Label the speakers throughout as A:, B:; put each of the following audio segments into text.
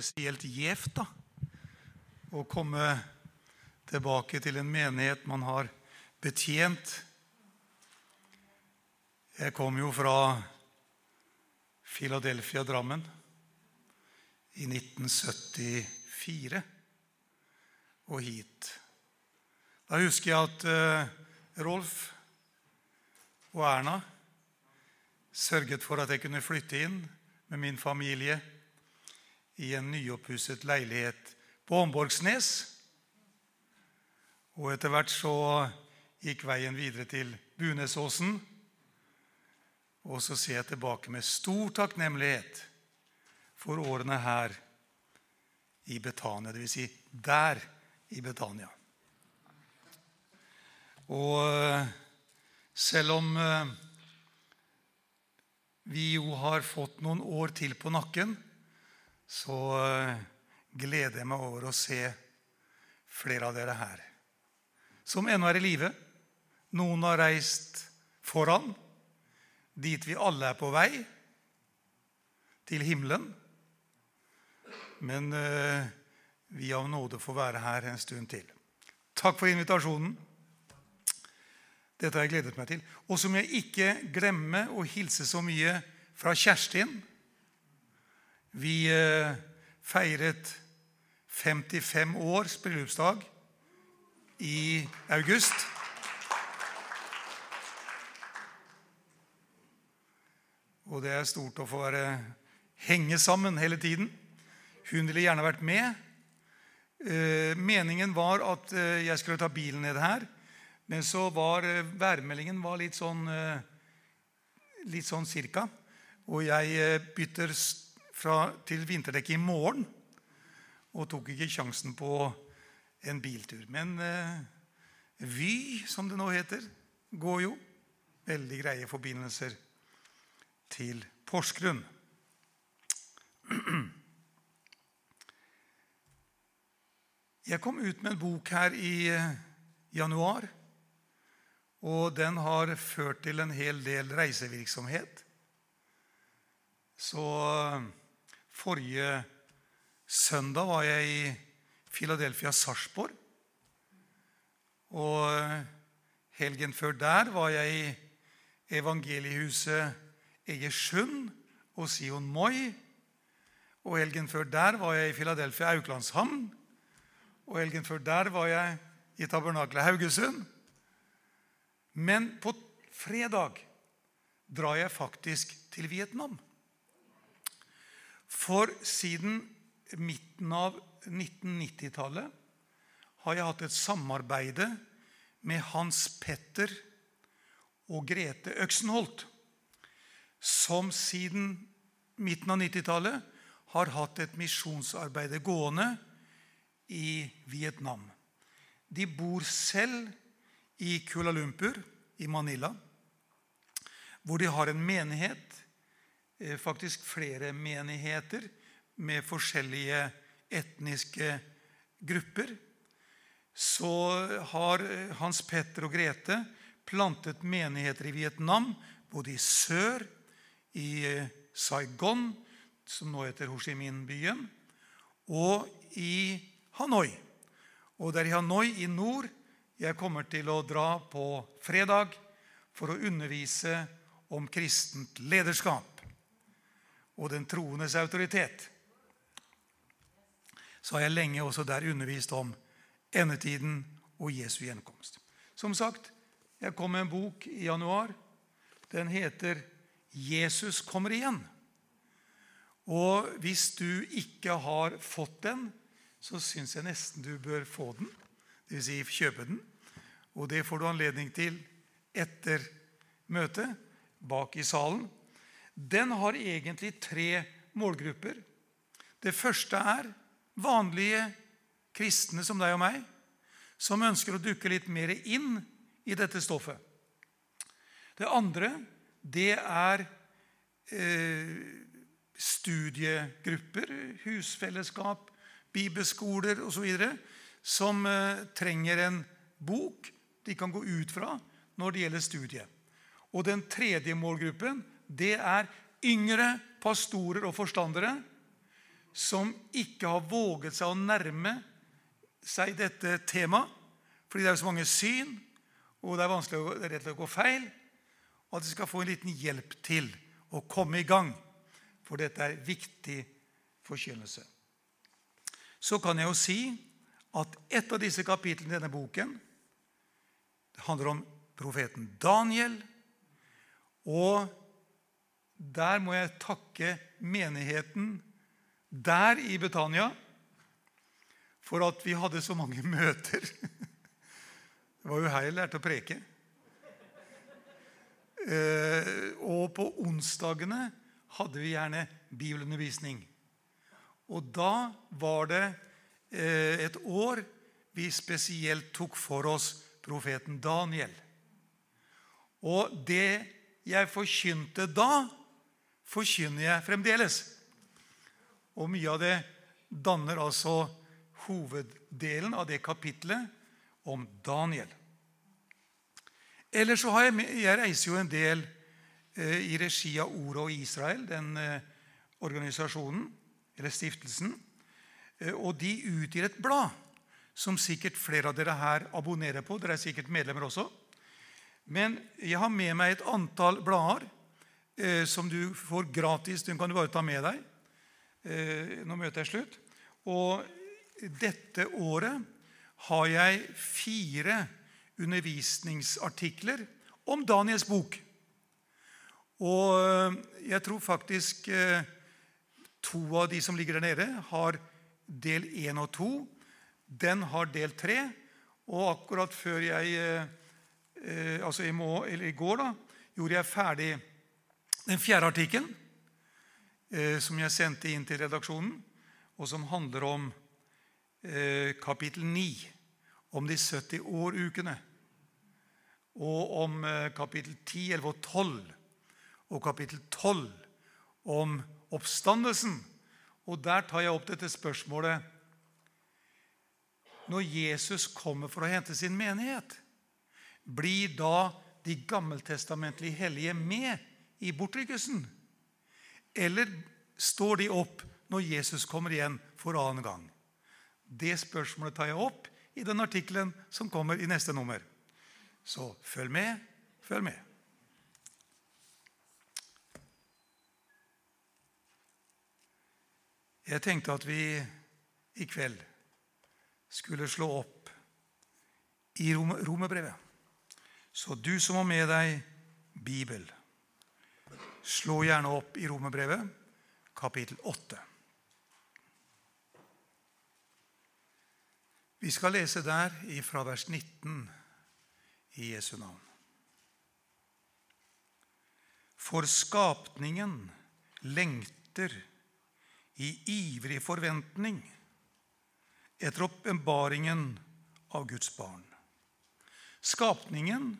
A: spesielt gjevt da, å komme tilbake til en menighet man har betjent. Jeg kom jo fra Philadelphia, Drammen, i 1974 og hit. Da husker jeg at uh, Rolf og Erna sørget for at jeg kunne flytte inn med min familie i en nyoppusset leilighet på Åmborgsnes. Og etter hvert så gikk veien videre til Bunesåsen. Og så ser jeg tilbake med stor takknemlighet for årene her i Betania. Dvs. Si der i Betania. Og eh, selv om eh, vi jo har fått noen år til på nakken, så eh, gleder jeg meg over å se flere av dere her. Som ennå er i live. Noen har reist foran, dit vi alle er på vei, til himmelen. Men uh, vi av nåde får være her en stund til. Takk for invitasjonen. Dette har jeg gledet meg til. Og så må jeg ikke glemme å hilse så mye fra Kjerstin. Vi uh, feiret 55 års bryllupsdag i august. Og det er stort å få være henge sammen hele tiden. Hun ville gjerne vært med. Eh, meningen var at eh, jeg skulle ta bilen ned her. Men så var eh, værmeldingen var litt sånn litt sånn cirka. Og jeg bytter fra, til vinterdekk i morgen og tok ikke sjansen på en biltur. Men eh, Vy, som det nå heter, går jo. Veldig greie forbindelser til Porsgrunn. Jeg kom ut med en bok her i eh, januar. Og den har ført til en hel del reisevirksomhet. Så forrige Søndag var jeg i Philadelphia Sarpsborg. Og helgen før der var jeg i evangeliehuset Egersund og Sion Moi. Og helgen før der var jeg i Philadelphia Auklandshamn. Og helgen før der var jeg i Tabernaklet Haugesund. Men på fredag drar jeg faktisk til Vietnam. For siden midten av 1990-tallet har jeg hatt et samarbeide med Hans Petter og Grete Øksenholt, som siden midten av 90-tallet har hatt et misjonsarbeid gående i Vietnam. De bor selv i Kuala Lumpur i Manila, hvor de har en menighet, faktisk flere menigheter, med forskjellige etniske grupper, så har Hans Petter og Grete plantet menigheter i Vietnam, både i sør, i Saigon, som nå heter Ho Chi Minh-byen, og i Hanoi. Og det er i Hanoi i nord jeg kommer til å dra på fredag for å undervise om kristent lederskap og den troendes autoritet så har jeg lenge også der undervist om endetiden og Jesu gjenkomst. Som sagt, jeg kom med en bok i januar. Den heter 'Jesus kommer igjen'. Og hvis du ikke har fått den, så syns jeg nesten du bør få den. Dvs. Si kjøpe den. Og det får du anledning til etter møtet bak i salen. Den har egentlig tre målgrupper. Det første er vanlige kristne som deg og meg, som ønsker å dukke litt mer inn i dette stoffet. Det andre, det er eh, studiegrupper, husfellesskap, bibelskoler osv. som eh, trenger en bok de kan gå ut fra når det gjelder studiet. Og den tredje målgruppen det er yngre pastorer og forstandere som ikke har våget seg å nærme seg dette temaet, fordi det er så mange syn, og det er vanskelig å, rett og slett gå feil, og at de skal få en liten hjelp til å komme i gang. For dette er viktig forkynnelse. Så kan jeg jo si at et av disse kapitlene i denne boken det handler om profeten Daniel. Og der må jeg takke menigheten der i Betania for at vi hadde så mange møter. Det var jo her jeg lærte å preke. Eh, og på onsdagene hadde vi gjerne bibelundervisning. Og da var det eh, et år vi spesielt tok for oss profeten Daniel. Og det jeg forkynte da, forkynner jeg fremdeles. Og mye av det danner altså hoveddelen av det kapitlet om Daniel. Ellers så har jeg, jeg reiser jo en del eh, i regi av Ordet og Israel, den eh, organisasjonen, eller stiftelsen. Eh, og de utgir et blad som sikkert flere av dere her abonnerer på. Dere er sikkert medlemmer også. Men jeg har med meg et antall blader eh, som du får gratis. Den kan du bare ta med deg eh, når møtet er slutt. Og dette året har jeg fire undervisningsartikler om Daniels bok. Og eh, jeg tror faktisk eh, to av de som ligger der nede, har del én og to. Den har del tre. Og akkurat før jeg eh, Altså i, må, i går da, gjorde jeg ferdig den fjerde artikkelen, som jeg sendte inn til redaksjonen, og som handler om Eh, kapittel 9 om de 70 år-ukene. Og om eh, kapittel 10, 11 og 12 og kapittel 12 om oppstandelsen. Og der tar jeg opp dette spørsmålet Når Jesus kommer for å hente sin menighet, blir da de gammeltestamentlige hellige med i bortrykkelsen? Eller står de opp når Jesus kommer igjen for annen gang? Det spørsmålet tar jeg opp i den artikkelen som kommer i neste nummer. Så følg med, følg med. Jeg tenkte at vi i kveld skulle slå opp i Romerbrevet. Så du som har med deg Bibel, slå gjerne opp i Romerbrevet, kapittel 8. Vi skal lese der fra vers 19 i Jesu navn. For skapningen lengter i ivrig forventning etter åpenbaringen av Guds barn. Skapningen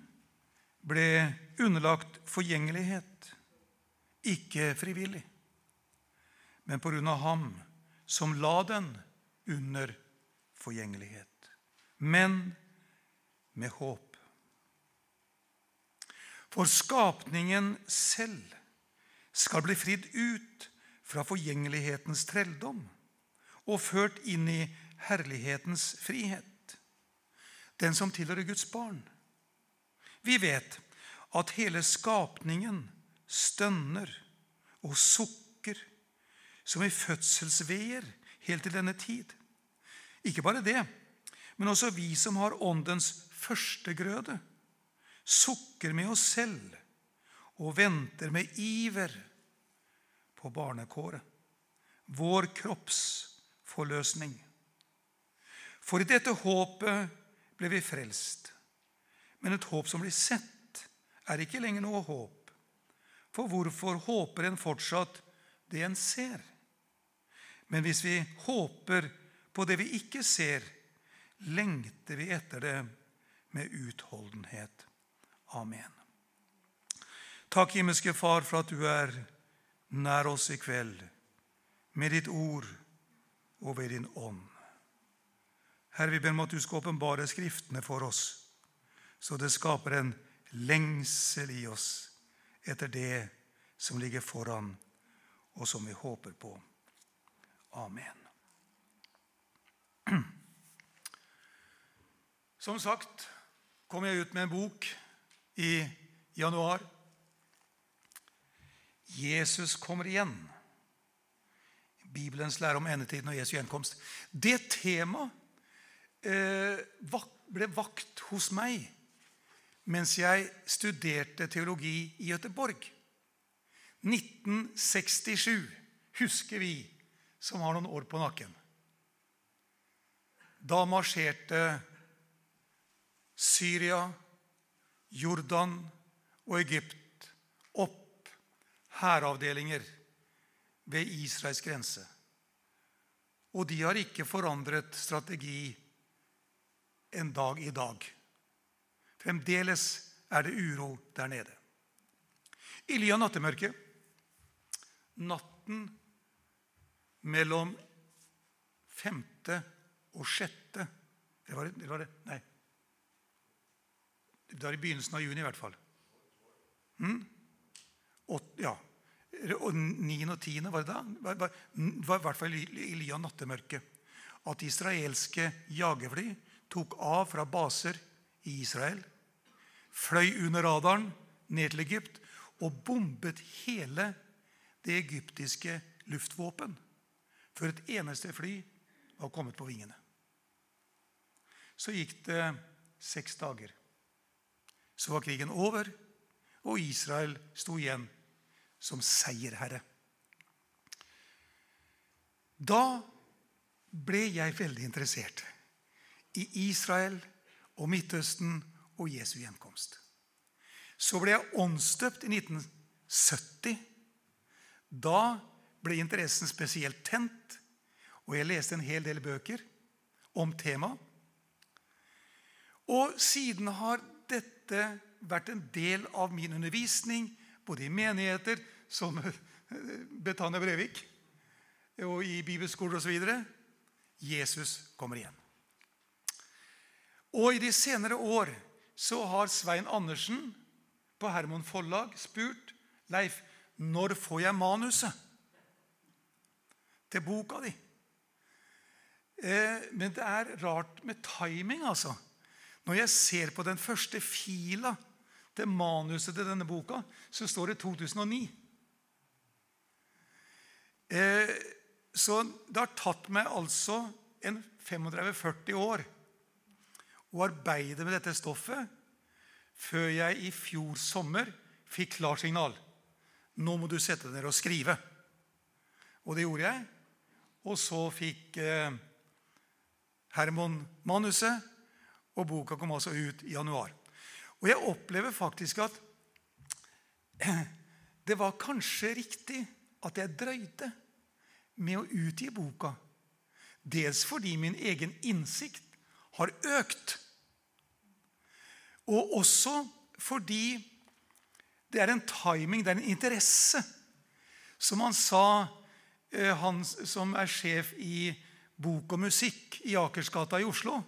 A: ble underlagt forgjengelighet, ikke frivillig, men på grunn av ham som la den under forgjengelighet men med håp. For skapningen selv skal bli fridd ut fra forgjengelighetens trelldom og ført inn i herlighetens frihet, den som tilhører Guds barn. Vi vet at hele skapningen stønner og sukker som i fødselsveer helt til denne tid. Ikke bare det, men også vi som har åndens førstegrøde, sukker med oss selv og venter med iver på barnekåret, vår kroppsforløsning. For i dette håpet ble vi frelst. Men et håp som blir sett, er ikke lenger noe håp. For hvorfor håper en fortsatt det en ser? Men hvis vi håper på det vi ikke ser, lengter vi etter det med utholdenhet. Amen. Takk, himmelske Far, for at du er nær oss i kveld med ditt ord og ved din ånd. Herre, vi ber om at du skal åpenbare Skriftene for oss, så det skaper en lengsel i oss etter det som ligger foran, og som vi håper på. Amen. Som sagt kom jeg ut med en bok i januar. Jesus kommer igjen. Bibelens lære om endetiden og Jesu gjenkomst. Det temaet eh, ble vakt hos meg mens jeg studerte teologi i Gøteborg. 1967 husker vi som har noen år på nakken. Da marsjerte Syria, Jordan og Egypt opp hæravdelinger ved Israels grense. Og de har ikke forandret strategi en dag i dag. Fremdeles er det uro der nede. I ly av nattemørket, natten mellom femte og sjette Det var det, det, var det. Nei. Det var i begynnelsen av juni, i hvert fall. Mm? Åt, ja. Og 9. og 10. var det da? Det var, var i hvert fall i ly av nattemørket. At israelske jagerfly tok av fra baser i Israel, fløy under radaren ned til Egypt og bombet hele det egyptiske luftvåpen før et eneste fly var kommet på vingene. Så gikk det seks dager. Så var krigen over, og Israel sto igjen som seierherre. Da ble jeg veldig interessert i Israel og Midtøsten og Jesu gjenkomst. Så ble jeg åndsdøpt i 1970. Da ble interessen spesielt tent, og jeg leste en hel del bøker om temaet. Og siden har dette vært en del av min undervisning, både i menigheter som Betania Brevik og i bibelskoler osv. Jesus kommer igjen. Og i de senere år så har Svein Andersen på Hermon Forlag spurt Leif når får jeg manuset til boka di. Eh, men det er rart med timing, altså. Når jeg ser på den første fila til manuset til denne boka, så står det 2009. Eh, så det har tatt meg altså en 35-40 år å arbeide med dette stoffet før jeg i fjor sommer fikk klarsignal. Nå må du sette deg ned og skrive. Og det gjorde jeg. Og så fikk eh, Hermon manuset, og boka kom altså ut i januar. Og jeg opplever faktisk at det var kanskje riktig at jeg drøyde med å utgi boka. Dels fordi min egen innsikt har økt. Og også fordi det er en timing, det er en interesse. Som han sa, eh, han som er sjef i Bok og musikk i Akersgata i Oslo.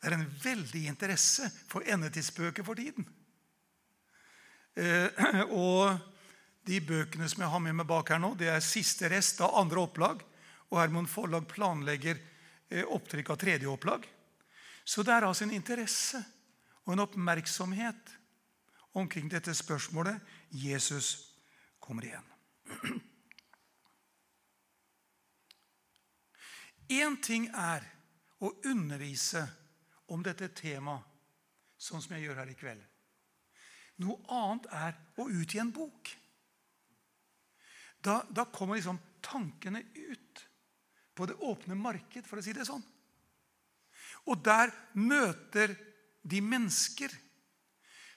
A: Det er en veldig interesse for endetidsbøker for tiden. Eh, og de bøkene som jeg har med meg bak her nå, det er siste rest av andre opplag. Og Hermon Forlag planlegger eh, opptrykk av tredje opplag. Så det er altså en interesse og en oppmerksomhet omkring dette spørsmålet. Jesus kommer igjen. Én ting er å undervise om dette temaet sånn som jeg gjør her i kveld. Noe annet er å utgi en bok. Da, da kommer liksom tankene ut på det åpne marked, for å si det sånn. Og der møter de mennesker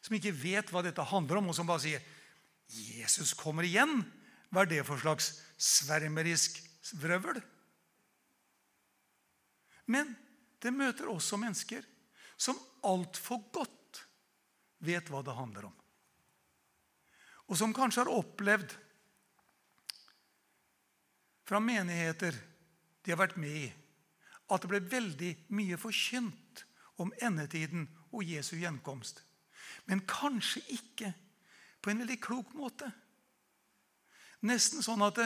A: som ikke vet hva dette handler om, og som bare sier 'Jesus kommer igjen'. Hva er det for slags svermerisk vrøvl? Men det møter også mennesker som altfor godt vet hva det handler om. Og som kanskje har opplevd fra menigheter de har vært med i, at det ble veldig mye forkynt om endetiden og Jesu gjenkomst. Men kanskje ikke på en veldig klok måte. Nesten sånn at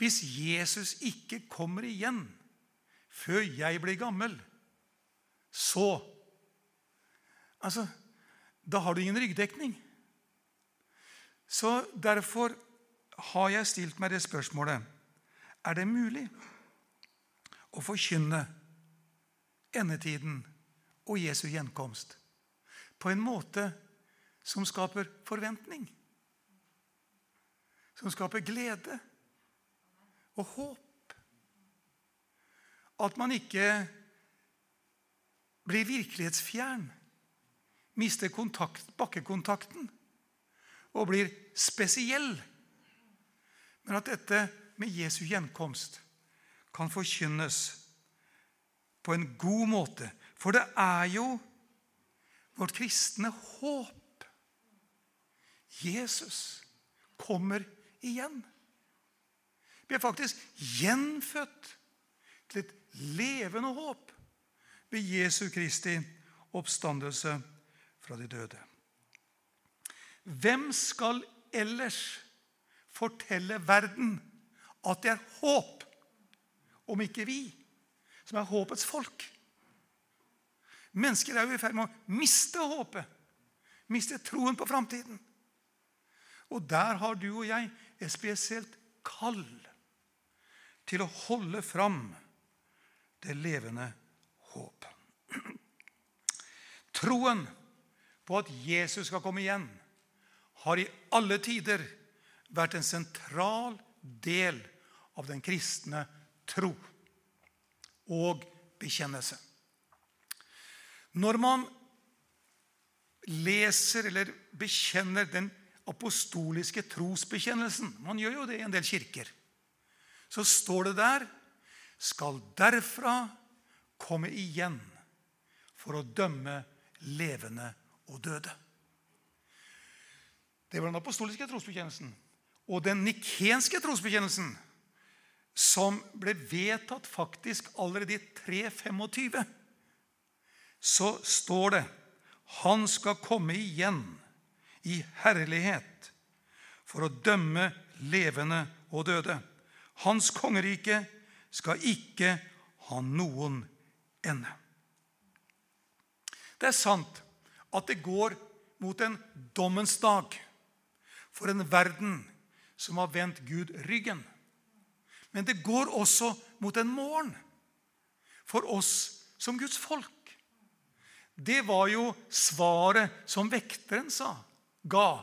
A: hvis Jesus ikke kommer igjen før jeg blir gammel, så Altså, da har du ingen ryggdekning. Så derfor har jeg stilt meg det spørsmålet Er det mulig å forkynne endetiden og Jesu gjenkomst på en måte som skaper forventning? Som skaper glede og håp? At man ikke blir virkelighetsfjern, mister kontakt, bakkekontakten og blir spesiell. Men at dette med Jesu gjenkomst kan forkynnes på en god måte. For det er jo vårt kristne håp. Jesus kommer igjen. Vi er faktisk gjenfødt til et levende håp ved Jesu Kristi oppstandelse fra de døde. Hvem skal ellers fortelle verden at det er håp, om ikke vi, som er håpets folk? Mennesker er jo i ferd med å miste håpet, miste troen på framtiden. Og der har du og jeg et spesielt kall til å holde fram det levende håp. Troen på at Jesus skal komme igjen, har i alle tider vært en sentral del av den kristne tro og bekjennelse. Når man leser eller bekjenner den apostoliske trosbekjennelsen Man gjør jo det i en del kirker. Så står det der skal derfra komme igjen for å dømme levende og døde. Det var den apostoliske trosbekjennelsen. Og den nikenske trosbekjennelsen, som ble vedtatt faktisk allerede i 325, så står det han skal komme igjen i herlighet for å dømme levende og døde. Hans kongerike skal ikke ha noen ende. Det er sant at det går mot en dommens dag for en verden som har vendt Gud ryggen. Men det går også mot en morgen for oss som Guds folk. Det var jo svaret som vekteren sa, ga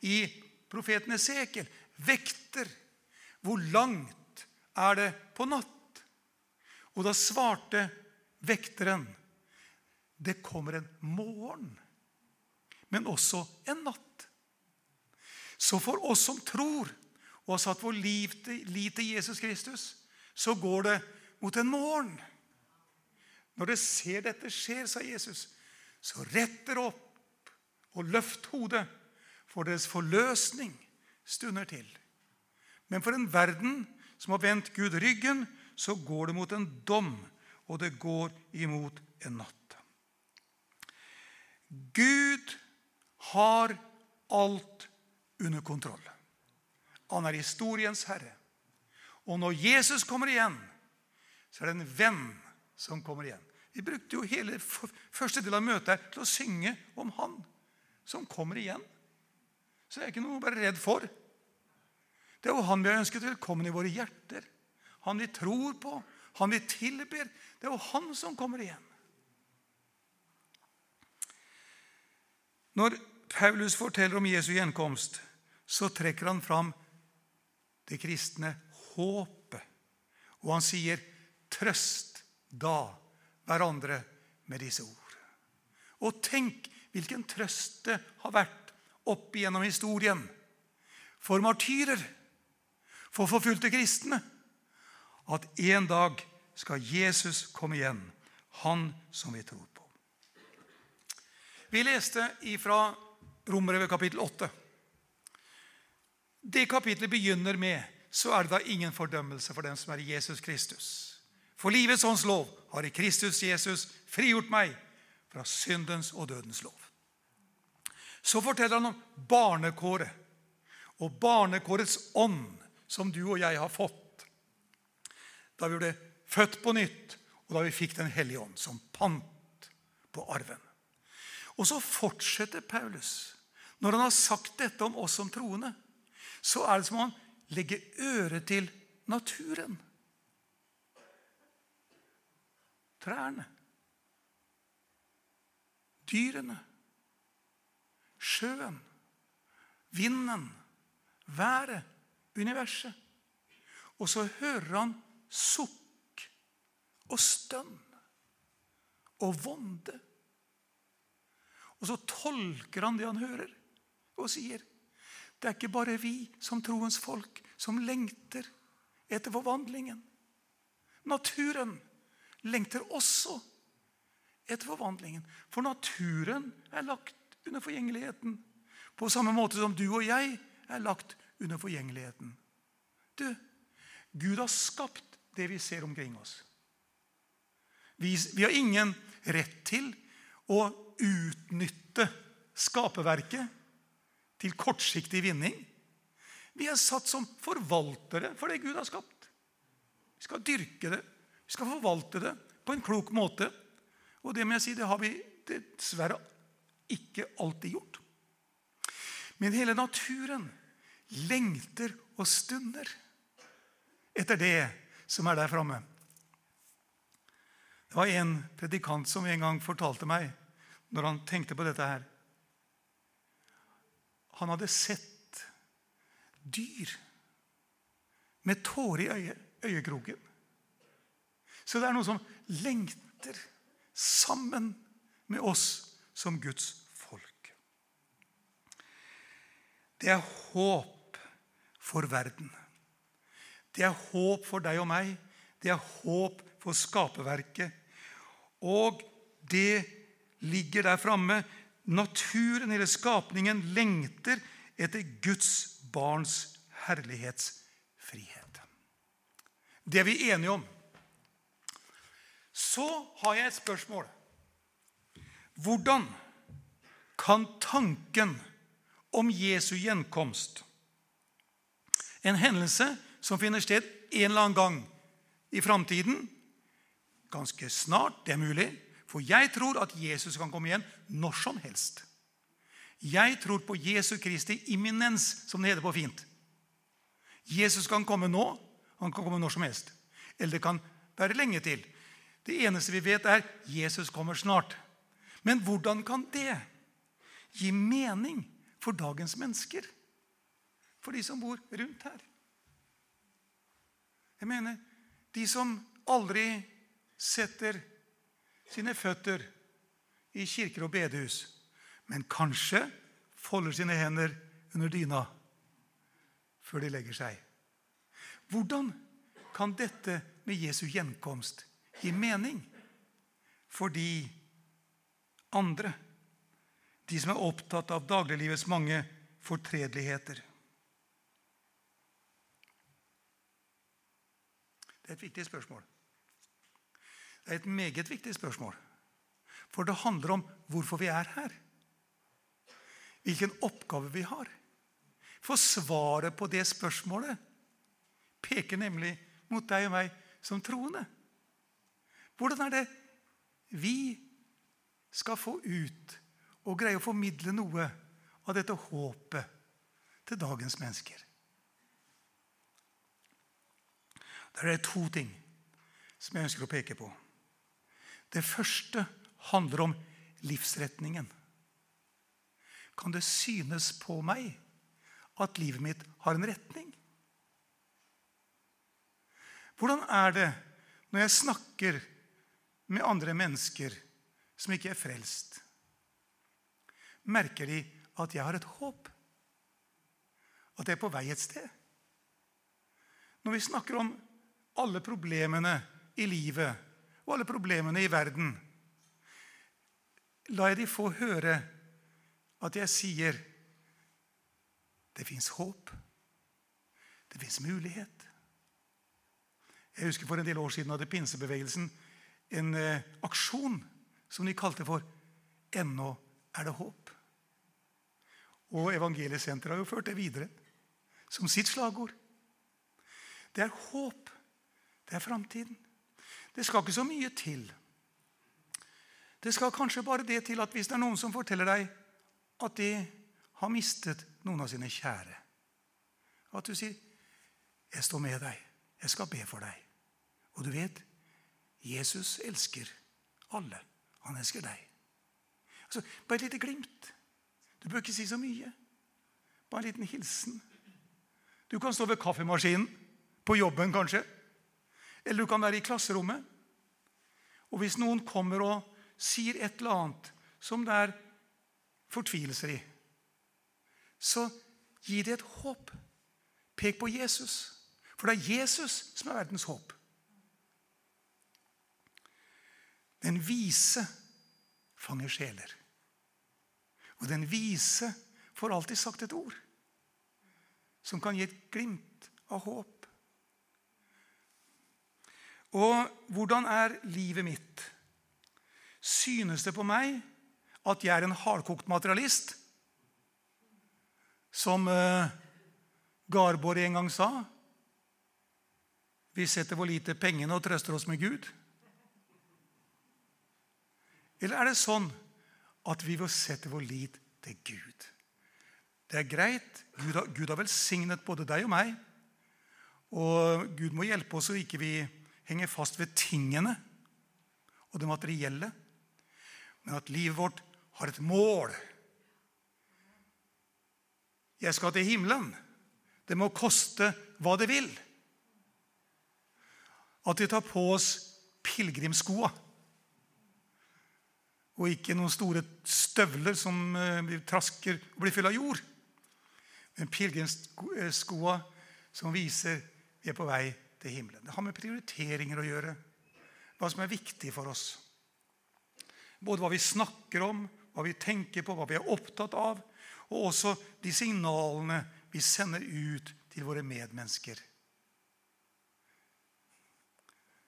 A: i profeten Esekel. Vekter, hvor langt er det på natt? Og da svarte vekteren, det kommer en morgen men også en natt. Så for oss som tror og har satt vår liv til Jesus Kristus, så går det mot en morgen. Når dere ser dette skjer, sa Jesus, så rett dere opp og løft hodet, for deres forløsning stunder til. Men for en verden som har vendt Gud ryggen, så går det mot en dom, og det går imot en natt. Gud har alt under kontroll. Han er historiens herre. Og når Jesus kommer igjen, så er det en venn som kommer igjen. Vi brukte jo hele første del av møtet til å synge om han som kommer igjen. Så det er ikke noe å være redd for. Det er jo han vi har ønsket velkommen i våre hjerter. Han vi tror på, han vi tilber. Det er jo han som kommer igjen. Når Paulus forteller om Jesu gjenkomst, så trekker han fram det kristne håpet. Og han sier, 'Trøst da hverandre med disse ord'. Og tenk hvilken trøst det har vært opp igjennom historien for martyrer, for forfulgte kristne, at en dag skal Jesus komme igjen, han som vi tror på. Vi leste ifra Romerbrevet kapittel 8. Det kapitlet begynner med så er det da ingen fordømmelse for den som er Jesus Kristus. For livets ånds lov har i Kristus Jesus frigjort meg fra syndens og dødens lov. Så forteller han om barnekåret og barnekårets ånd som du og jeg har fått. da vi ble født på nytt, og da vi fikk Den hellige ånd som pant på arven. Og så fortsetter Paulus. Når han har sagt dette om oss som troende, så er det som om han legger øret til naturen. Trærne. Dyrene. Sjøen. Vinden. Været. Universet. Og så hører han sukk og stønn og vonde. Og så tolker han det han hører, og sier det er ikke bare vi som troens folk som lengter etter forvandlingen. Naturen lengter også etter forvandlingen. For naturen er lagt under forgjengeligheten. På samme måte som du og jeg er lagt under forgjengeligheten. Du, Gud har skapt det vi ser omkring oss. Vi, vi har ingen rett til å utnytte skaperverket til kortsiktig vinning. Vi er satt som forvaltere for det Gud har skapt. Vi skal dyrke det, vi skal forvalte det på en klok måte. Og det må jeg si, det har vi dessverre ikke alltid gjort. Men hele naturen lengter og stunder etter det som er der framme. Det var en predikant som en gang fortalte meg, når han tenkte på dette her Han hadde sett dyr med tårer i øye, øyekroken. Så det er noe som lengter sammen med oss som Guds folk. Det er håp for verden. Det er håp for deg og meg. Det er håp for skaperverket. Og det ligger der framme. Naturen eller skapningen lengter etter Guds barns herlighetsfrihet. Det er vi enige om. Så har jeg et spørsmål. Hvordan kan tanken om Jesu gjenkomst, en hendelse som finner sted en eller annen gang i framtiden, ganske snart, det er mulig, for jeg tror at Jesus kan komme igjen når som helst. Jeg tror på Jesu Kristi imminens, som det heter på fint. Jesus kan komme nå, han kan komme når som helst. Eller det kan være lenge til. Det eneste vi vet, er Jesus kommer snart. Men hvordan kan det gi mening for dagens mennesker? For de som bor rundt her? Jeg mener, de som aldri setter sine føtter i kirker og bedehus, men kanskje folder sine hender under dyna før de legger seg. Hvordan kan dette med Jesu gjenkomst gi mening for de andre. De som er opptatt av dagliglivets mange fortredeligheter. Det er et viktig spørsmål. Er et meget viktig spørsmål. For det handler om hvorfor vi er her. Hvilken oppgave vi har. For svaret på det spørsmålet peker nemlig mot deg og meg som troende. Hvordan er det vi skal få ut og greie å formidle noe av dette håpet til dagens mennesker? Der er det to ting som jeg ønsker å peke på. Det første handler om livsretningen. Kan det synes på meg at livet mitt har en retning? Hvordan er det når jeg snakker med andre mennesker som ikke er frelst, merker de at jeg har et håp. At jeg er på vei et sted. Når vi snakker om alle problemene i livet og alle problemene i verden, lar jeg de få høre at jeg sier det fins håp. Det fins mulighet. Jeg husker For en del år siden hadde pinsebevegelsen en eh, aksjon som de kalte for 'Ennå er det håp'. Og Evangeliesenteret har jo ført det videre som sitt slagord. Det er håp. Det er framtiden. Det skal ikke så mye til. Det skal kanskje bare det til at hvis det er noen som forteller deg at de har mistet noen av sine kjære, at du sier 'Jeg står med deg. Jeg skal be for deg.' Og du vet Jesus elsker alle. Han elsker deg. Altså, bare et lite glimt. Du bør ikke si så mye. Bare en liten hilsen. Du kan stå ved kaffemaskinen, på jobben kanskje. Eller du kan være i klasserommet. Og hvis noen kommer og sier et eller annet som det er fortvilelser i, så gi det et håp. Pek på Jesus. For det er Jesus som er verdens håp. Den vise fanger sjeler. Og den vise får alltid sagt et ord som kan gi et glimt av håp. Og hvordan er livet mitt? Synes det på meg at jeg er en hardkokt materialist? Som uh, Garborg en gang sa. Vi setter vår lite pengene og trøster oss med Gud. Eller er det sånn at vi vil sette vår lit til Gud? Det er greit. Gud har, Gud har velsignet både deg og meg. Og Gud må hjelpe oss så ikke vi henger fast ved tingene og det materielle, men at livet vårt har et mål. Jeg skal til himmelen. Det må koste hva det vil. At vi tar på oss pilegrimsskoa og ikke noen store støvler som eh, vi trasker og blir full av jord. Men pilegrimsskoa som viser vi er på vei til himmelen. Det har med prioriteringer å gjøre. Hva som er viktig for oss. Både hva vi snakker om, hva vi tenker på, hva vi er opptatt av, og også de signalene vi sender ut til våre medmennesker.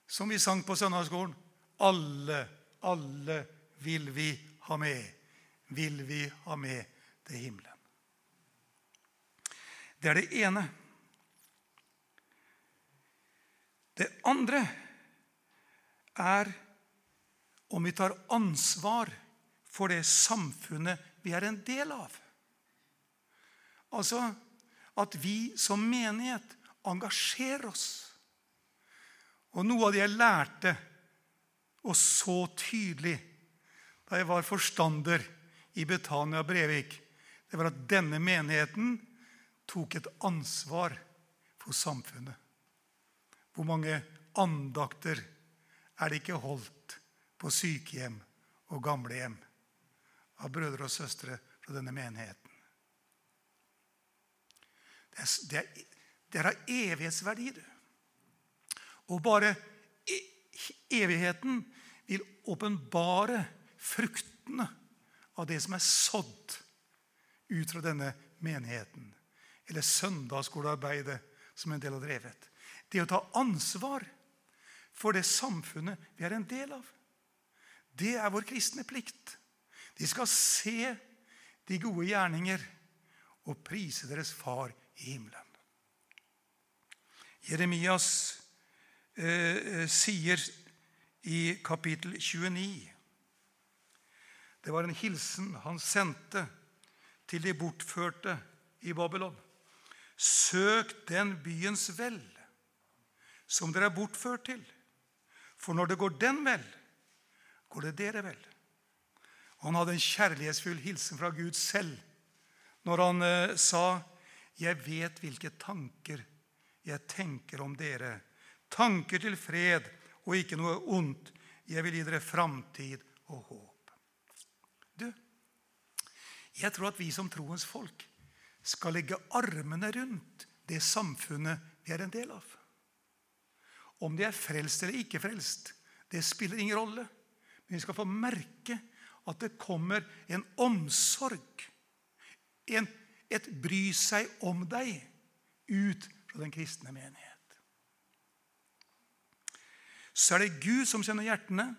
A: Som vi sang på søndagsskolen alle, alle vil vi ha med. Vil vi ha med til himmelen. Det er det ene. Det andre er om vi tar ansvar for det samfunnet vi er en del av. Altså at vi som menighet engasjerer oss. Og noe av det jeg lærte, og så tydelig, da jeg var forstander i Betania Brevik, det var at denne menigheten tok et ansvar for samfunnet. Hvor mange andakter er det ikke holdt på sykehjem og gamlehjem av brødre og søstre fra denne menigheten? Det er, det er, det er av evighetsverdi, du. Og bare e, evigheten vil åpenbare fruktene av det som er sådd ut fra denne menigheten. Eller søndagsskolearbeidet som en del har drevet. Det å ta ansvar for det samfunnet vi er en del av. Det er vår kristne plikt. De skal se de gode gjerninger og prise deres far i himmelen. Jeremias eh, sier i kapittel 29 Det var en hilsen han sendte til de bortførte i Babylon. Søk den byens vel som dere er bortført til. For når det går den vel, går det dere vel. Og han hadde en kjærlighetsfull hilsen fra Gud selv når han eh, sa, 'Jeg vet hvilke tanker jeg tenker om dere.' Tanker til fred og ikke noe ondt. Jeg vil gi dere framtid og håp. Du, jeg tror at vi som troens folk skal legge armene rundt det samfunnet vi er en del av. Om de er frelst eller ikke frelst, det spiller ingen rolle. Men vi skal få merke at det kommer en omsorg, en, et bry seg om deg, ut fra den kristne menighet. Så er det Gud som kjenner hjertene,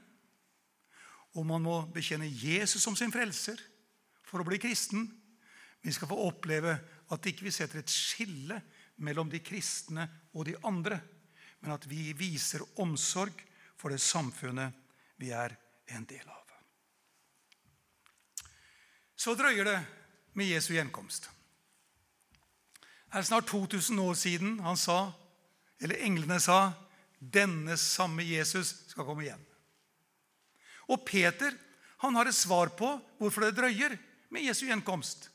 A: og man må bekjenne Jesus som sin frelser for å bli kristen. Vi skal få oppleve at ikke vi setter et skille mellom de kristne og de andre, men at vi viser omsorg for det samfunnet vi er en del av. Så drøyer det med Jesu gjenkomst. Det er snart 2000 år siden han sa, eller englene sa, denne samme Jesus skal komme igjen. Og Peter han har et svar på hvorfor det drøyer med Jesu gjenkomst.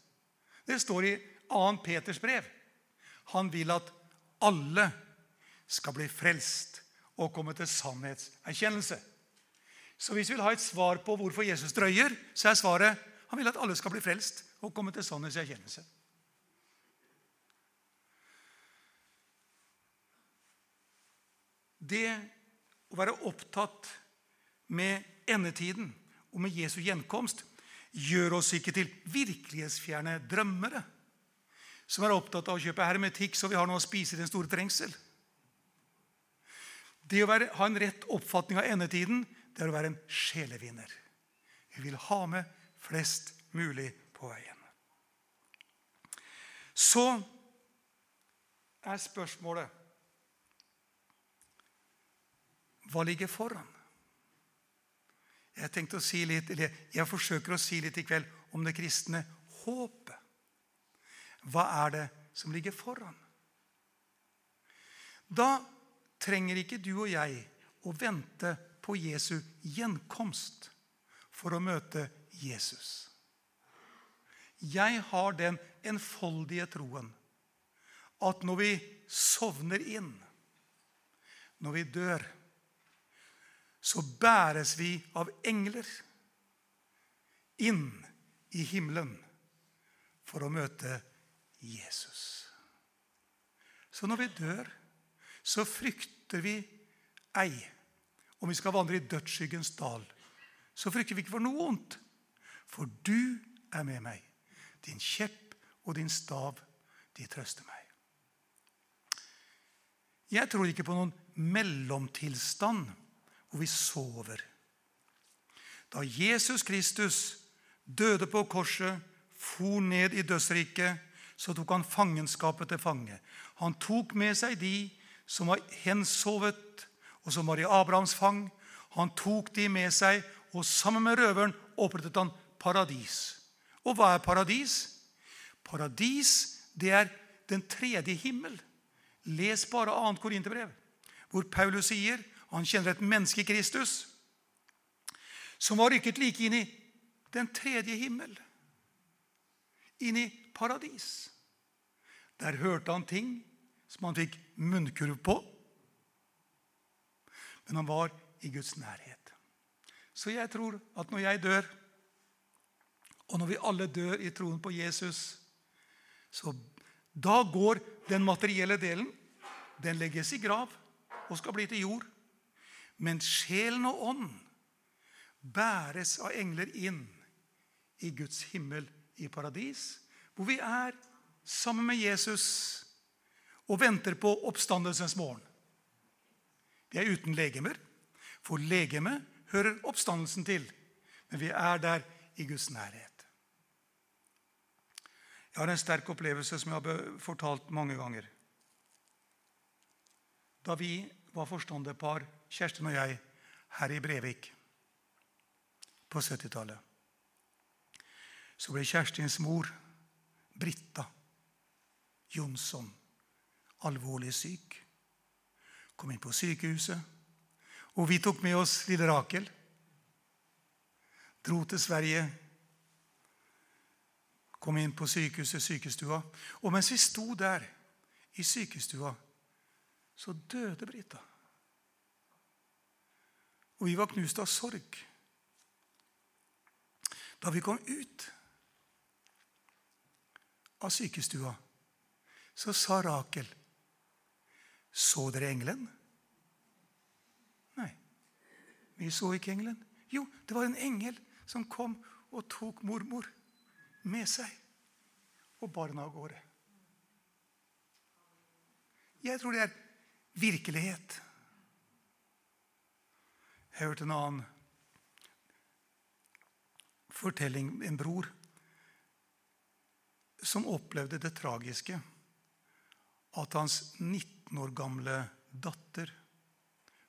A: Det står i 2. Peters brev. Han vil at alle skal bli frelst og komme til sannhetserkjennelse. Så hvis vi vil ha et svar på hvorfor Jesus drøyer, så er svaret han vil at alle skal bli frelst og komme til sannhetserkjennelse. Det å være opptatt med endetiden og med Jesu gjenkomst gjør oss ikke til virkelighetsfjerne drømmere som er opptatt av å kjøpe hermetikk så vi har noe å spise i den store trengsel. Det å være, ha en rett oppfatning av endetiden det er å være en sjelevinner. Vi vil ha med flest mulig på veien. Så er spørsmålet Hva ligger foran? Jeg tenkte å si litt, eller jeg forsøker å si litt i kveld om det kristne håpet. Hva er det som ligger foran? Da trenger ikke du og jeg å vente på Jesu gjenkomst for å møte Jesus. Jeg har den enfoldige troen at når vi sovner inn, når vi dør, så bæres vi av engler inn i himmelen for å møte Jesus. Så når vi dør, så frykter vi ei om vi skal vandre i dødsskyggens dal. Så frykter vi ikke for noe vondt, for du er med meg. Din kjepp og din stav, de trøster meg. Jeg tror ikke på noen mellomtilstand hvor vi sover. Da Jesus Kristus døde på korset, for ned i dødsriket, så tok han fangenskapet til fange. Han tok med seg de som var hensovet, og som var i Abrahams fang. Han tok de med seg, og sammen med røveren opprettet han paradis. Og hva er paradis? Paradis, det er den tredje himmel. Les bare 2. Korinterbrev, hvor Paulus sier han kjenner et menneske Kristus som var rykket like inn i den tredje himmel, inn i paradis. Der hørte han ting som han fikk munnkurv på. Men han var i Guds nærhet. Så jeg tror at når jeg dør, og når vi alle dør i troen på Jesus, så da går den materielle delen den legges i grav og skal bli til jord. Men sjelen og ånd bæres av engler inn i Guds himmel i paradis, hvor vi er sammen med Jesus og venter på oppstandelsens morgen. Vi er uten legemer, for legemet hører oppstandelsen til. Men vi er der i Guds nærhet. Jeg har en sterk opplevelse som jeg har fortalt mange ganger. Da vi var forstanderpar, Kjersten og jeg, her i Brevik på 70-tallet, så ble Kjerstins mor, Britta Jonsson, alvorlig syk. Kom inn på sykehuset. Og vi tok med oss lille Rakel. Dro til Sverige. Kom inn på sykehuset, sykestua. Og mens vi sto der i sykestua, så døde Brita. Og vi var knust av sorg. Da vi kom ut av sykestua, så sa Rakel så dere engelen? Nei, vi så ikke engelen. Jo, det var en engel som kom og tok mormor med seg og bar henne av gårde. Jeg tror det er virkelighet. Jeg hørte en annen fortelling. En bror som opplevde det tragiske at hans 19 år gamle datter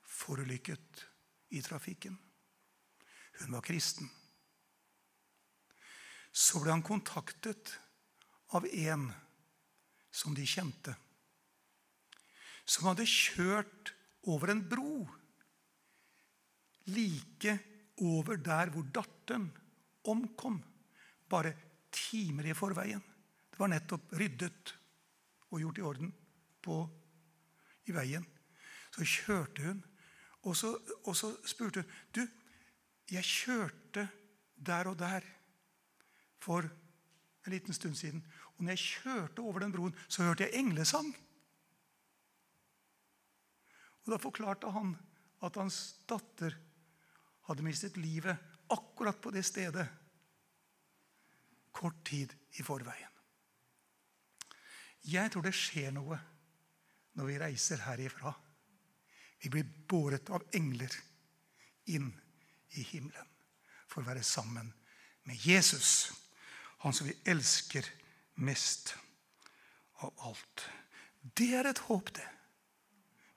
A: forulykket i trafikken. Hun var kristen. Så ble han kontaktet av en som de kjente, som hadde kjørt over en bro like over der hvor datteren omkom, bare timer i forveien. Det var nettopp ryddet og gjort i orden på, i veien. Så kjørte hun, og så, og så spurte hun Du, jeg kjørte der og der for en liten stund siden. Og når jeg kjørte over den broen, så hørte jeg englesang. Og Da forklarte han at hans datter hadde mistet livet akkurat på det stedet kort tid i forveien. Jeg tror det skjer noe når vi reiser herifra. Vi blir båret av engler inn i himmelen for å være sammen med Jesus, han som vi elsker mest av alt. Det er et håp, det.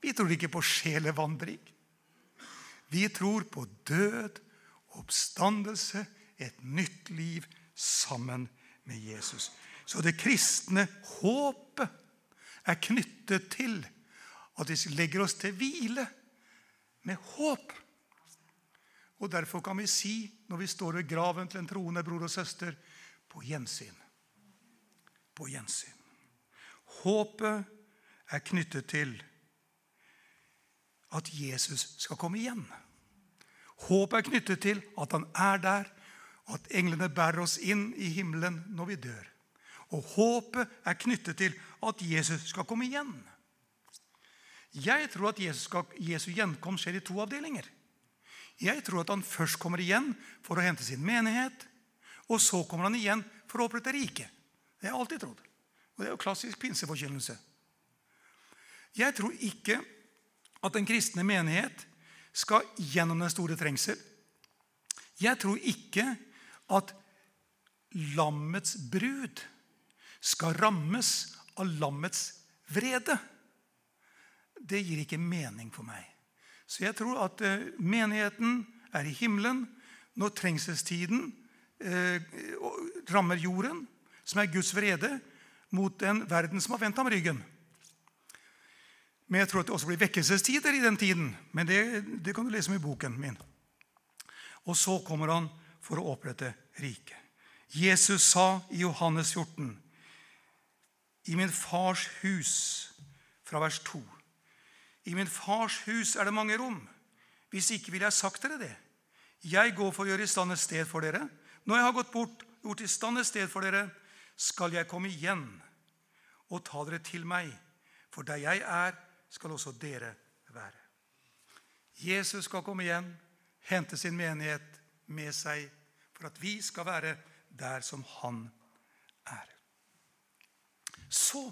A: Vi tror ikke på sjelevandring. Vi tror på død, oppstandelse, et nytt liv sammen med Jesus. Så det kristne håpet er knyttet til at vi legger oss til hvile med håp. Og Derfor kan vi si, når vi står ved graven til en troende bror og søster, på gjensyn. På gjensyn. Håpet er knyttet til at Jesus skal komme igjen. Håpet er knyttet til at han er der, at englene bærer oss inn i himmelen når vi dør. Og håpet er knyttet til at Jesus skal komme igjen. Jeg tror at Jesus skal, Jesu gjenkom skjer i to avdelinger. Jeg tror at han først kommer igjen for å hente sin menighet. Og så kommer han igjen for å opprette riket. Det har jeg alltid trodd. Og Det er jo klassisk pinseforkynnelse. Jeg tror ikke at den kristne menighet skal gjennom den store trengsel. Jeg tror ikke at lammets brud skal rammes av lammets vrede. Det gir ikke mening for meg. Så jeg tror at eh, menigheten er i himmelen når trengselstiden eh, rammer jorden, som er Guds vrede, mot en verden som har vendt ham ryggen. Men jeg tror at det også blir vekkelsestider i den tiden. Men det, det kan du lese om i boken min. Og så kommer han for å opprette riket. Jesus sa i Johannes 14.: I min fars hus, fra vers 2. I min fars hus er det mange rom. Hvis ikke ville jeg sagt dere det. Jeg går for å gjøre i stand et sted for dere. Når jeg har gått bort, gjort i stand et sted for dere, skal jeg komme igjen og ta dere til meg. For der jeg er, skal også dere være. Jesus skal komme igjen, hente sin menighet med seg for at vi skal være der som han er. Så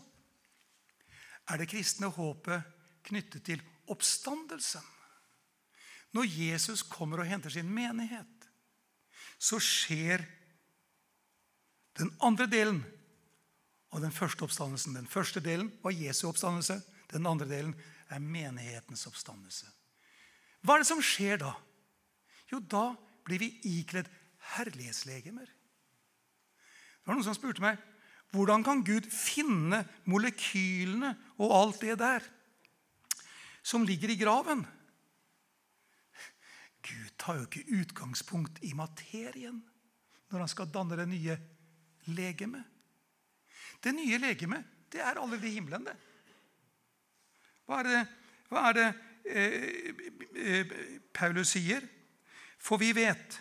A: er det kristne håpet knyttet til oppstandelsen. Når Jesus kommer og henter sin menighet, så skjer den andre delen av den første oppstandelsen. Den første delen var Jesu oppstandelse. Den andre delen er menighetens oppstandelse. Hva er det som skjer da? Jo, da blir vi ikledd herlighetslegemer. Det var Noen som spurte meg hvordan kan Gud finne molekylene og alt det der som ligger i graven. Gud tar jo ikke utgangspunkt i materien når han skal danne det nye legemet. Det nye legemet, det er allerede i himmelen, det. Hva er det, hva er det eh, eh, Paulus sier? For vi vet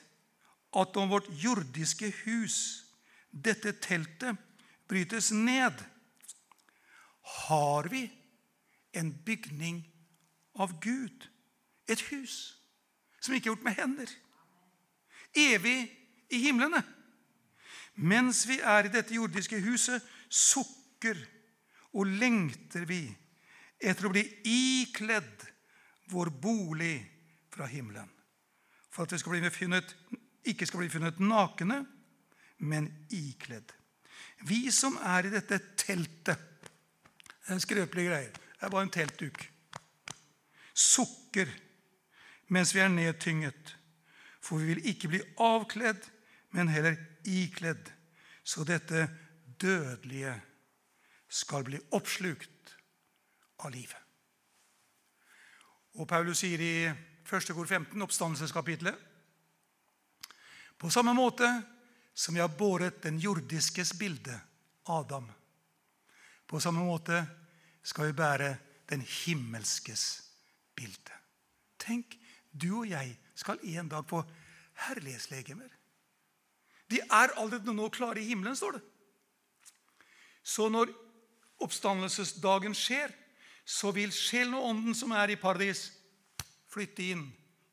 A: at om vårt jordiske hus, dette teltet, brytes ned, har vi en bygning av Gud. Et hus som ikke er gjort med hender. Evig i himlene. Mens vi er i dette jordiske huset, sukker og lengter vi etter å bli ikledd vår bolig fra himmelen. For at vi skal bli funnet, ikke skal bli funnet nakne, men ikledd. Vi som er i dette teltet Det er skrøpelige greier. Det er bare en teltduk. Sukker mens vi er nedtynget. For vi vil ikke bli avkledd, men heller ikledd, så dette dødelige skal bli oppslukt av livet. Og Paulus sier i 1. kor 15, oppstandelseskapitlet På samme måte som jeg har båret den jordiskes bilde, Adam. På samme måte skal vi bære den himmelskes bilde. Tenk, du og jeg skal en dag få herlighetslegemer. De er allerede nå klare i himmelen, står det. Så når oppstandelsesdagen skjer, så vil sjelen og ånden som er i paradis, flytte inn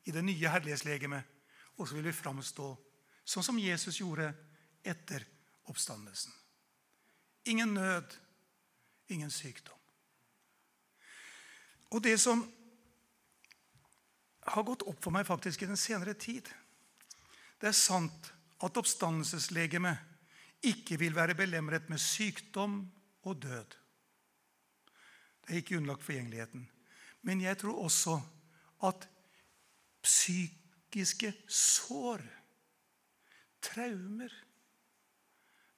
A: i det nye herlighetslegemet. Og så vil vi framstå sånn som Jesus gjorde etter oppstandelsen. Ingen nød, ingen sykdom. Og det som har gått opp for meg faktisk i den senere tid Det er sant at oppstandelseslegemet ikke vil være belemret med sykdom og død. Det er ikke underlagt forgjengeligheten. Men jeg tror også at psykiske sår, traumer,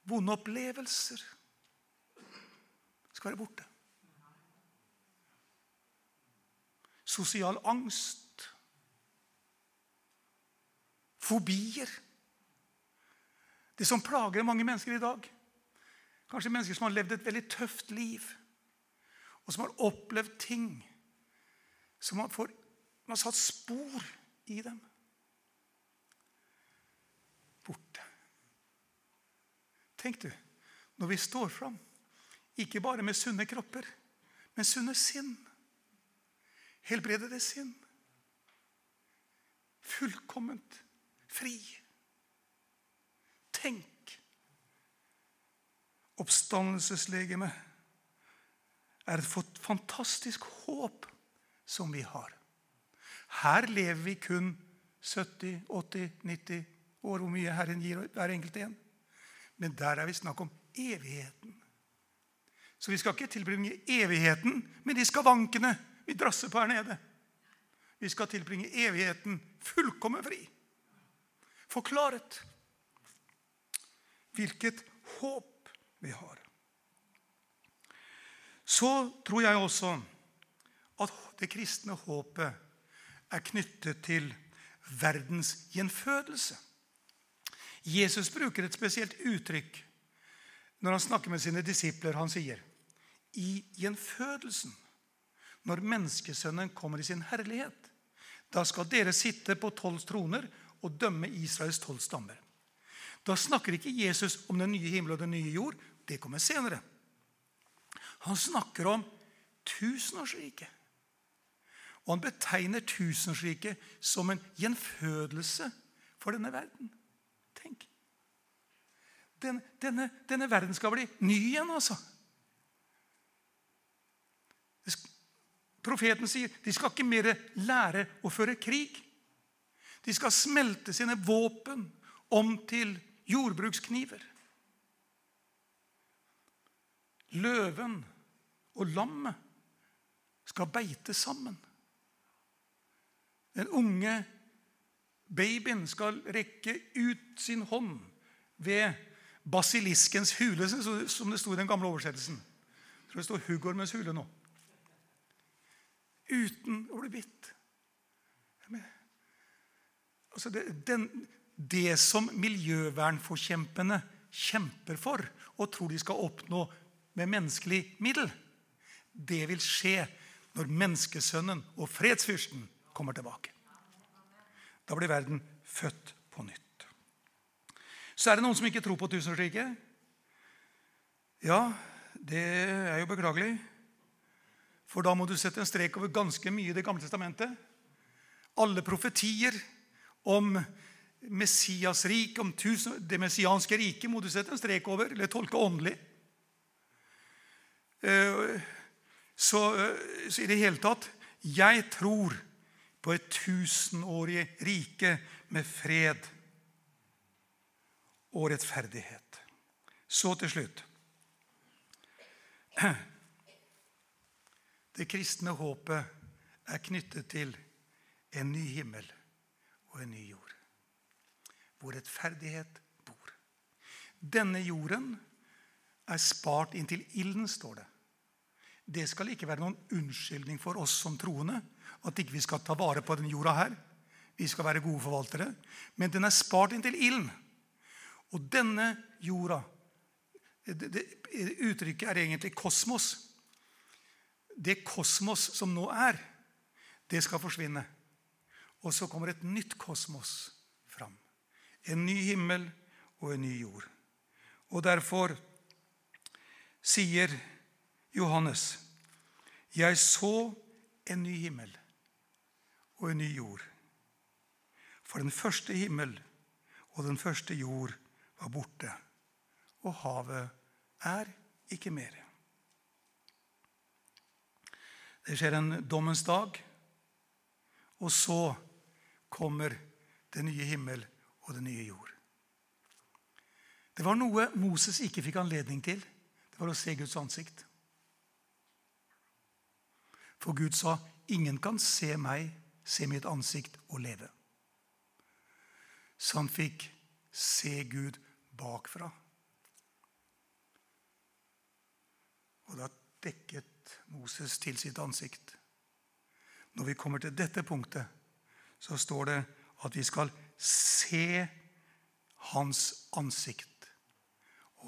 A: vonde opplevelser skal være borte. Sosial angst, fobier Det som plager mange mennesker i dag. Kanskje mennesker som har levd et veldig tøft liv og som har opplevd ting som har, for, har satt spor i dem. Borte. Tenk du, når vi står fram, ikke bare med sunne kropper, men sunne sinn. Helbredede sinn. Fullkomment fri. Tenk oppstandelseslegeme er et fantastisk håp som vi har. Her lever vi kun 70, 80, 90 år, hvor mye Herren gir hver enkelt en. Men der er vi snakk om evigheten. Så vi skal ikke tilbringe evigheten med de skavankene vi drasser på her nede. Vi skal tilbringe evigheten fullkommen fri. Forklaret hvilket håp vi har. Så tror jeg også at det kristne håpet er knyttet til verdens gjenfødelse. Jesus bruker et spesielt uttrykk når han snakker med sine disipler. Han sier i gjenfødelsen, når menneskesønnen kommer i sin herlighet, da skal dere sitte på tolv troner og dømme Israels tolv stammer. Da snakker ikke Jesus om den nye himmel og den nye jord. Det kommer senere. Han snakker om tusenårsriket. Og han betegner tusenårsriket som en gjenfødelse for denne verden. Den, denne, denne, verden skal bli ny igjen, altså. Profeten sier de skal ikke mer lære å føre krig. De skal smelte sine våpen om til jordbrukskniver. Løven og lammet skal beite sammen. Den unge babyen skal rekke ut sin hånd ved basiliskens hule, som det sto i den gamle oversettelsen. Jeg tror det står huggormens hule nå. Uten å bli bitt. Altså det, den, det som miljøvernforkjemperne kjemper for og tror de skal oppnå med menneskelig middel. Det vil skje når menneskesønnen og fredsfyrsten kommer tilbake. Da blir verden født på nytt. Så er det noen som ikke tror på tusenårsriket. Ja, det er jo beklagelig. For da må du sette en strek over ganske mye i Det gamle testamentet. Alle profetier om Messias rik, om tusen, det messianske riket, må du sette en strek over, eller tolke åndelig. Eh, så, eh, så, i det hele tatt Jeg tror på et tusenårig rike med fred og rettferdighet. Så til slutt Det kristne håpet er knyttet til en ny himmel og en ny jord, hvor rettferdighet bor. Denne jorden er spart inntil ilden, står det. Det skal ikke være noen unnskyldning for oss som troende at ikke vi skal ta vare på den jorda her. Vi skal være gode forvaltere. Men den er spart inntil ilden. Og denne jorda det, det, Uttrykket er egentlig kosmos. Det kosmos som nå er, det skal forsvinne. Og så kommer et nytt kosmos fram. En ny himmel og en ny jord. Og derfor sier Johannes, 'Jeg så en ny himmel og en ny jord.' For den første himmel og den første jord var borte, og havet er ikke mer. Det skjer en dommens dag, og så kommer det nye himmel og det nye jord. Det var noe Moses ikke fikk anledning til. Det var å se Guds ansikt. For Gud sa, 'Ingen kan se meg, se mitt ansikt og leve'. Så han fikk se Gud bakfra. Og da dekket Moses til sitt ansikt. Når vi kommer til dette punktet, så står det at vi skal se hans ansikt.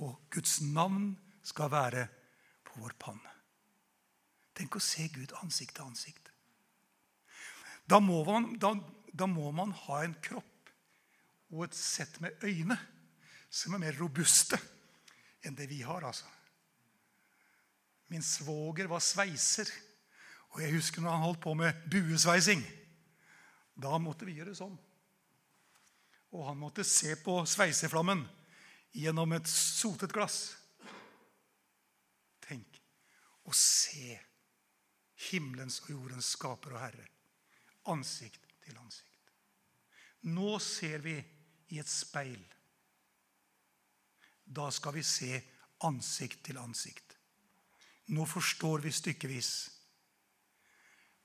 A: Og Guds navn skal være på vår panne. Tenk å se Gud ansikt til ansikt. Da må, man, da, da må man ha en kropp og et sett med øyne som er mer robuste enn det vi har. altså. Min svoger var sveiser, og jeg husker når han holdt på med buesveising. Da måtte vi gjøre sånn. Og han måtte se på sveiseflammen gjennom et sotet glass. Tenk å se himmelens og jordens skaper og herre ansikt til ansikt. Nå ser vi i et speil. Da skal vi se ansikt til ansikt. Nå forstår vi stykkevis.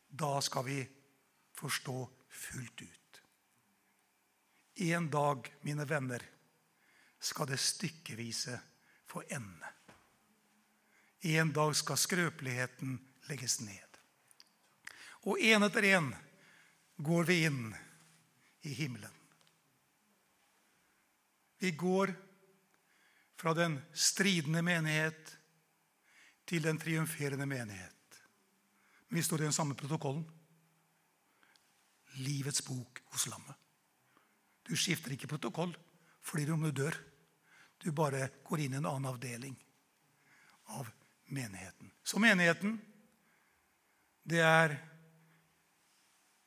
A: Da skal vi forstå fullt ut. En dag, mine venner, skal det stykkevise få ende. En dag skal skrøpeligheten legges ned. Og en etter en går vi inn i himmelen. Vi går fra den stridende menighet til den triumferende menighet. Men vi står i den samme protokollen. Livets bok hos lammet. Du skifter ikke protokoll fordi om du dør. Du bare går inn i en annen avdeling av menigheten. Så menigheten, det er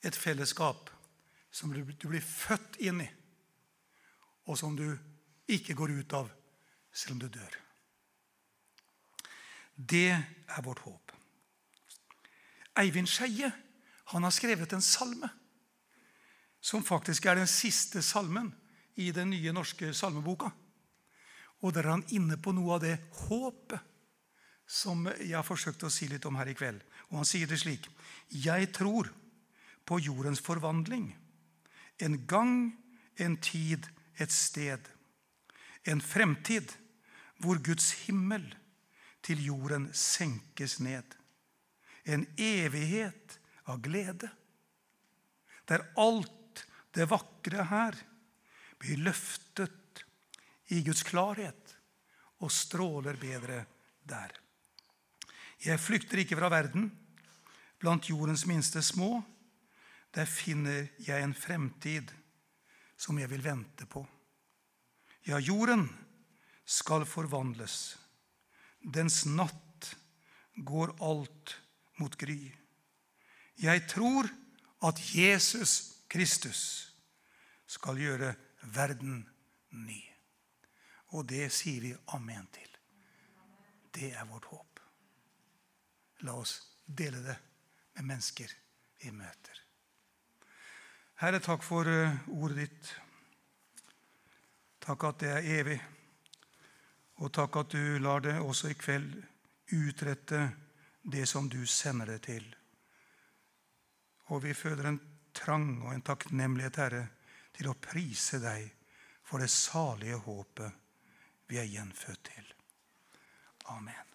A: et fellesskap som du blir født inn i, og som du ikke går ut av selv om du dør. Det er vårt håp. Eivind Skeie har skrevet en salme som faktisk er den siste salmen i den nye norske salmeboka. Og der er han inne på noe av det håpet som jeg har forsøkt å si litt om her i kveld. Og han sier det slik.: Jeg tror på jordens forvandling. En gang, en tid, et sted. En fremtid hvor Guds himmel til jorden senkes ned. En evighet av glede. Der alt det vakre her blir løftet i Guds klarhet og stråler bedre der. Jeg flykter ikke fra verden, blant jordens minste små. Der finner jeg en fremtid som jeg vil vente på. Ja, jorden skal forvandles. Dens natt går alt mot gry. Jeg tror at Jesus Kristus skal gjøre verden ny. Og det sier vi amen til. Det er vårt håp. La oss dele det med mennesker vi møter. Herre, takk for eh, ordet ditt. Takk at det er evig. Og takk at du lar det også i kveld utrette det som du sender det til. Og vi føder en trang og en takknemlighet, Herre, til å prise deg for det salige håpet vi er gjenfødt til. Amen.